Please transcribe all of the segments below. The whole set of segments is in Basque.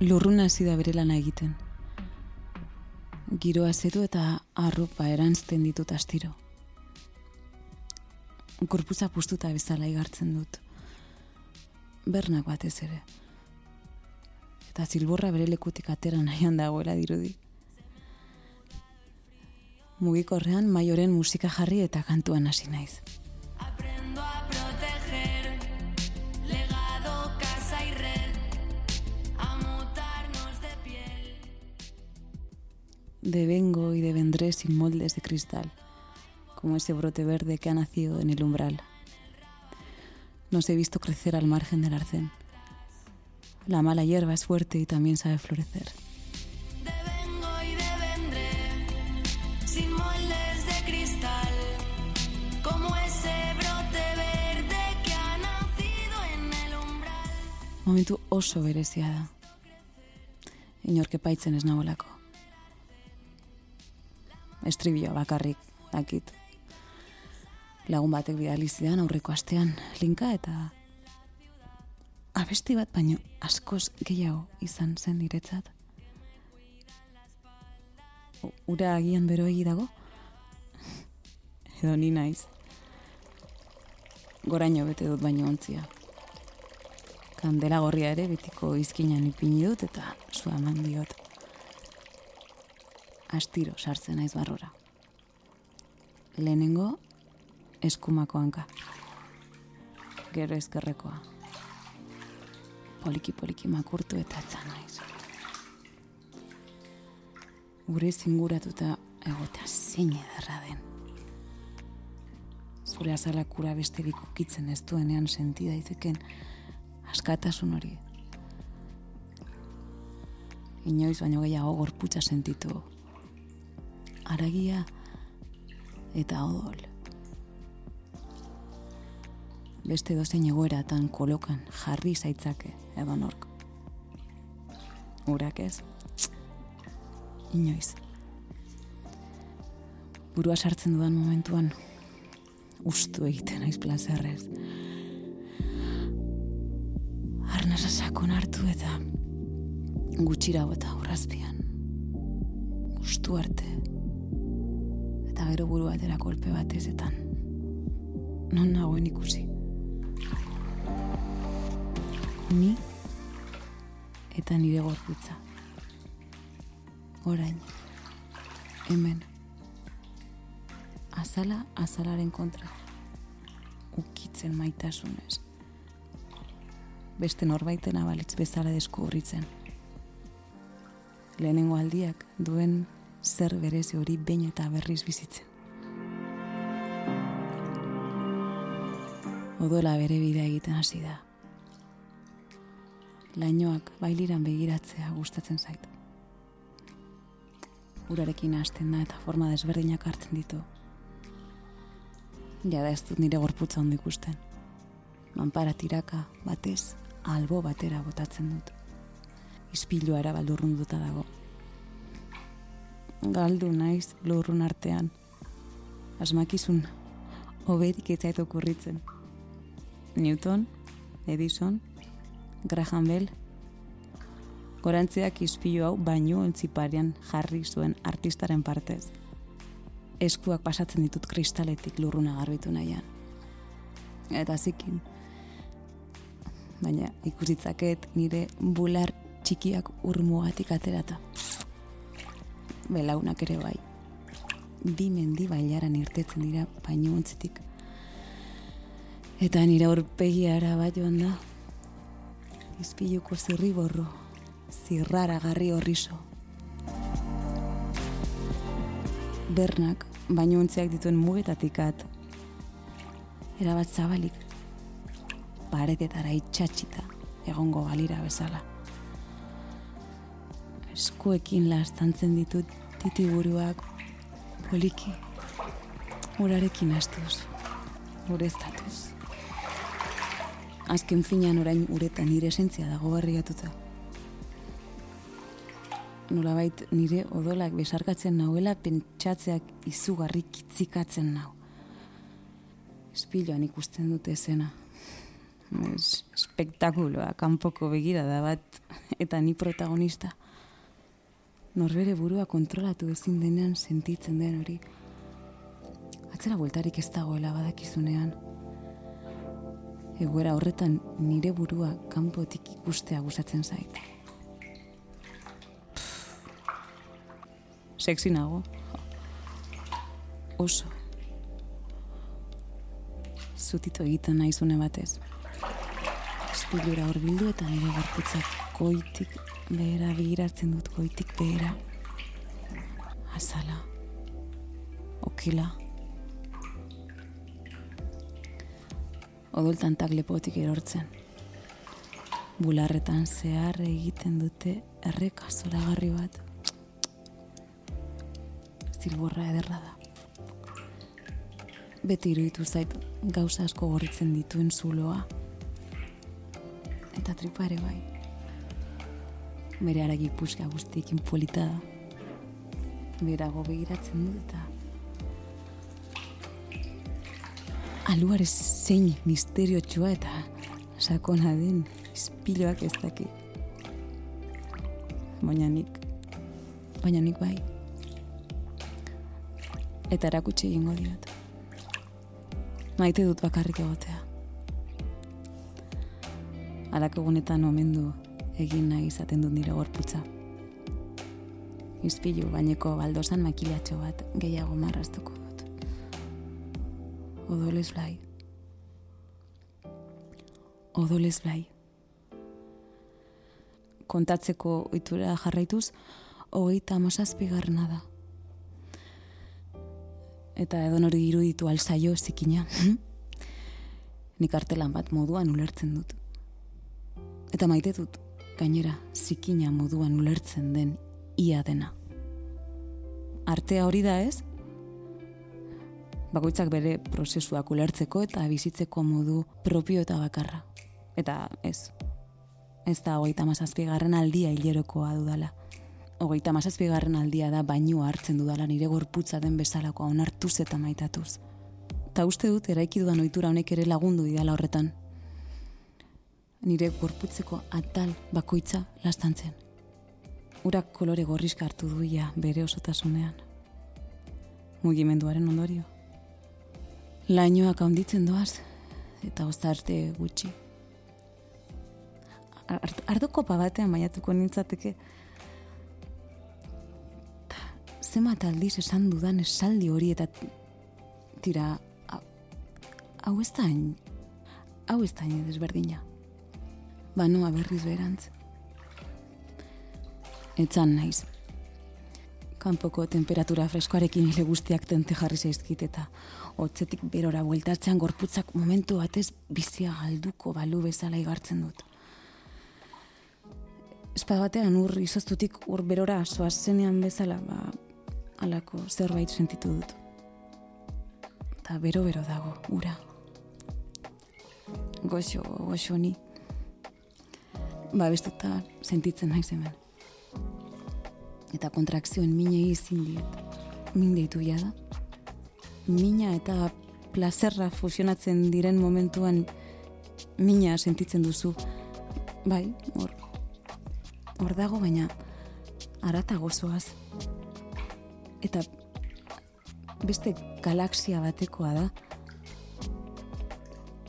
Lurruna hasi da bere lana egiten. Giroa zetu eta arropa erantzten ditut astiro. Korpuza pustuta bezala igartzen dut. Bernak batez ere. Eta zilborra bere lekutik atera nahian dagoela dirudi. Mugikorrean maioren musika jarri eta kantuan hasi naiz. De vengo y de vendré sin moldes de cristal, como ese brote verde que ha nacido en el umbral. Nos he visto crecer al margen del arcén. La mala hierba es fuerte y también sabe florecer. De vengo y de vendré, sin moldes de cristal, como ese brote verde que ha nacido en el umbral. Momentu oso berezia da. Inorke paitzen ez nagoelako estribioa bakarrik dakit. Lagun batek bidali zidan aurreko astean linka eta abesti bat baino askoz gehiago izan zen niretzat. Ura agian bero dago? Edo ni naiz. Goraino bete dut baino ontzia. Kandela gorria ere betiko izkinan ipini dut eta zua eman diot astiro sartzen naiz barrora. Lehenengo eskumako hanka. Gero ezkerrekoa. Poliki poliki makurtu eta atzan naiz. Gure zinguratuta egota zein edarra den. Zure azala kura besterik okitzen ez duenean sentida izeken askatasun hori. Inoiz baino gehiago gorputza sentitu aragia eta odol. Beste dozein egoeratan kolokan jarri zaitzake edo nork. Urak ez? Inoiz. Burua sartzen dudan momentuan ustu egiten aiz plazerrez. Arnasa sakon hartu eta gutxira bota urrazpian. Ustu arte eta gero buru batera kolpe bat ezetan. Non nagoen ikusi. Ni eta nire gorputza. Orain, hemen, azala azalaren kontra, ukitzen maitasunez. Beste norbaiten abalitz bezala deskubritzen. Lehenengo aldiak duen zer berezi hori behin eta berriz bizitzen. Odola bere bidea egiten hasi da. Lainoak bailiran begiratzea gustatzen zait. Urarekin hasten da eta forma desberdinak hartzen ditu. Ja da ez dut nire gorputza ondo ikusten. Manpara tiraka batez albo batera botatzen dut. Ispilua era baldurrunduta dago galdu naiz lurrun artean. Asmakizun, oberik ez zaitu kurritzen. Newton, Edison, Graham Bell, gorantziak izpilu hau baino entziparian jarri zuen artistaren partez. Eskuak pasatzen ditut kristaletik lurruna garbitu nahian. Eta zikin. Baina ikusitzaket nire bular txikiak urmugatik aterata belaunak ere bai. Bi mendi bailaran irtetzen dira baino ontzitik. Eta nire aurpegiara bat joan da. Izpiluko zirri borro, zirrara garri horrizo. Bernak, baino ontziak dituen mugetatik at. Erabat zabalik, paretetara itxatxita, egongo balira bezala eskuekin lastantzen ditut titiburuak poliki urarekin astuz ureztatuz azken finan orain uretan nire esentzia dago barriatuta. Nolabait nire odolak besarkatzen nauela pentsatzeak izugarri kitzikatzen nau. Espiloan ikusten dute zena. Es, spektakuloa, kanpoko begira da bat, eta ni protagonista. Norbere burua kontrolatu ezin denean sentitzen den hori. Atzera bueltarik ez dagoela badakizunean. Egoera horretan nire burua kanpotik ikustea gustatzen zait. Sexy nago. Oso. Zutito egiten naizune batez. Estilura hor bildu eta nire gorputzak goitik behera begiratzen dut goitik behera. Azala. Okila. Odoltan tak lepotik erortzen. Bularretan zehar egiten dute erreka zoragarri bat zilborra ederra da. Beti iruditu zait gauza asko gorritzen dituen zuloa. Eta tripa ere bai. Bere aragi puska guztiekin polita da. Berago begiratzen dut eta aluare zein misterio txua eta sakona den ispiloak ez daki. Baina nik, baina nik bai eta erakutsi egingo diot. Maite dut bakarrik egotea. Alak egunetan omendu egin nahi izaten dut nire gorputza. Izpilu baineko baldosan makilatxo bat gehiago marraztuko dut. Odolez blai. Odolez blai. Kontatzeko oitura jarraituz, hogeita amazazpigarrena da eta edo nori iruditu alzaio zikina. Nik artelan bat moduan ulertzen dut. Eta maite dut, gainera, zikina moduan ulertzen den ia dena. Artea hori da ez? Bakoitzak bere prozesuak ulertzeko eta bizitzeko modu propio eta bakarra. Eta ez, ez da hogeita mazazpigarren aldia hilerokoa dudala hogeita mazazpigarren aldia da baino hartzen dudala nire gorputza den bezalakoa onartuz eta maitatuz. Ta uste dut eraiki dudan ohitura honek ere lagundu didala horretan. Nire gorputzeko atal bakoitza lastantzen. Urak kolore gorrizka hartu duia bere osotasunean. Mugimenduaren ondorio. Lainoak handitzen doaz, eta ozarte gutxi. Ardoko pabatean maiatuko nintzateke, zemat aldiz esan dudan esaldi hori eta tira hau ez da hau ez da desberdina banoa berriz berantz etzan naiz kanpoko temperatura freskoarekin hile guztiak tente jarri zaizkit eta hotzetik berora bueltatzean gorputzak momentu batez bizia galduko balu bezala igartzen dut Espada batean ur izoztutik ur berora soazenean bezala, ba, alako zerbait sentitu dut. Ta bero-bero dago, ura. Goxo, goxo ni. Ba, bestuta sentitzen naiz hemen. Eta kontrakzioen mine izin diet. Min deitu da. Mina eta plazerra fusionatzen diren momentuan mina sentitzen duzu. Bai, hor. Hor dago, baina arata gozoaz eta beste galaxia batekoa da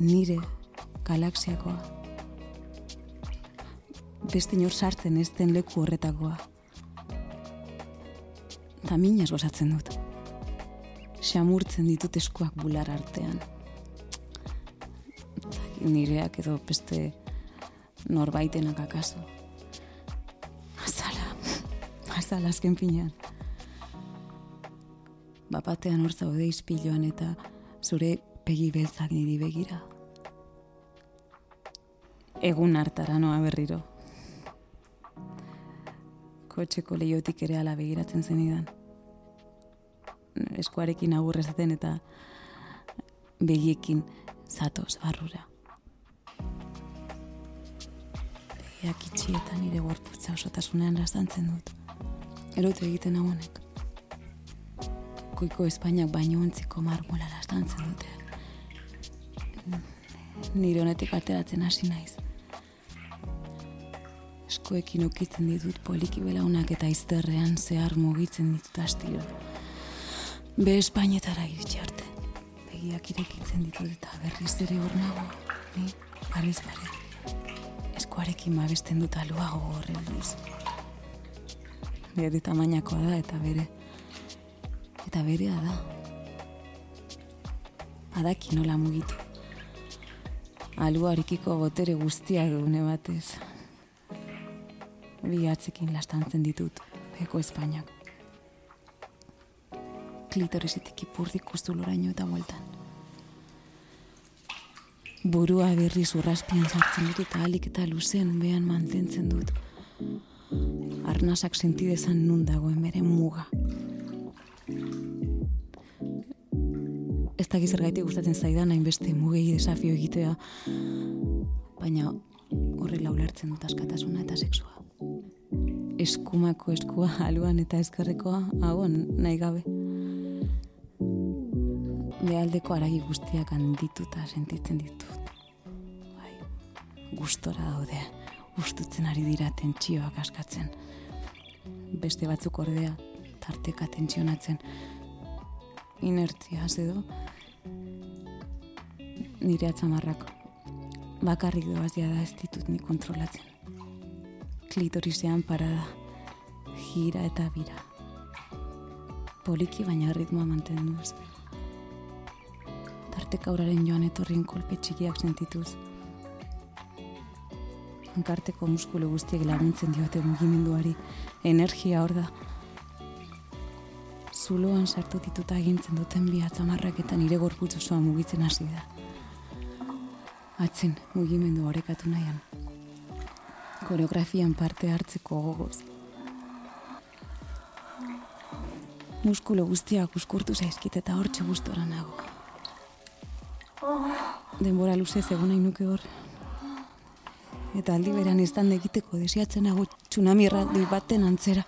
nire galaxiakoa beste inor sartzen ez den leku horretakoa. Eta minaz gozatzen dut. Xamurtzen ditut eskuak bular artean. Nireak edo beste norbaitenak akaso. Azala azala azken finean. Bapatean hor zaude izpiloan eta zure pegi beltzak niri begira. Egun hartara noa berriro. Kotxeko lehiotik ere ala begiratzen zenidan. Eskuarekin agurrezaten eta begiekin zatoz barrura. Begiak itxi nire gorputza osotasunean lastantzen dut. Erote egiten honek goiko Espainiak baino ontziko marmola lastantzen dute. nire honetik ateratzen hasi naiz. Eskoekin okitzen ditut poliki belaunak eta izterrean zehar mugitzen ditut astiro. Be Espainetara iritsi arte. Begiak irekitzen ditut eta berriz ere hor nago. Ni, barez bare. Eskuarekin mabesten dut aluago horren duz. Bere tamainakoa da eta bere. Eta berea da. Adaki nola mugitu. Aluarikiko botere guztia dune batez bi atzekin lastantzen ditut, beko Espainiak. Klitorisitik ipurdik ustu loraino eta bueltan. Burua berri zurraspian sartzen dut eta alik eta luzean behan mantentzen dut. Arnasak sentidezan nun dagoen bere muga. Ez da gizergaitik gustatzen zaidan hainbeste mugei desafio egitea, baina horrela ulertzen dut askatasuna eta sexua eskumako eskua aluan eta eskerrekoa hau nahi gabe. Bealdeko aragi guztiak handituta sentitzen ditut. Bai, gustora daude, gustutzen ari dira tentsioak askatzen. Beste batzuk ordea, tarteka tentsionatzen. Inertzia, edo, nire atzamarrak bakarrik doazia da ez ditut ni kontrolatzen klitorisean parada, gira eta bira. Poliki baina ritmoa mantenduz. Tarte kauraren joan etorrin kolpe txikiak sentituz. Hankarteko muskulu guztiek laguntzen diote mugimenduari, energia hor da. Zuloan sartu dituta egintzen duten bi atzamarrak eta nire gorputz osoa mugitzen hasi da. Atzen mugimendu horrekatu nahian koreografian parte hartzeko gogoz. Muskulo guztiak uskurtu zaizkit eta hortxe gustora nago. Denbora luze egon nahi nuke hor. Eta aldi beran ez egiteko desiatzen nago tsunami erraldi baten antzera.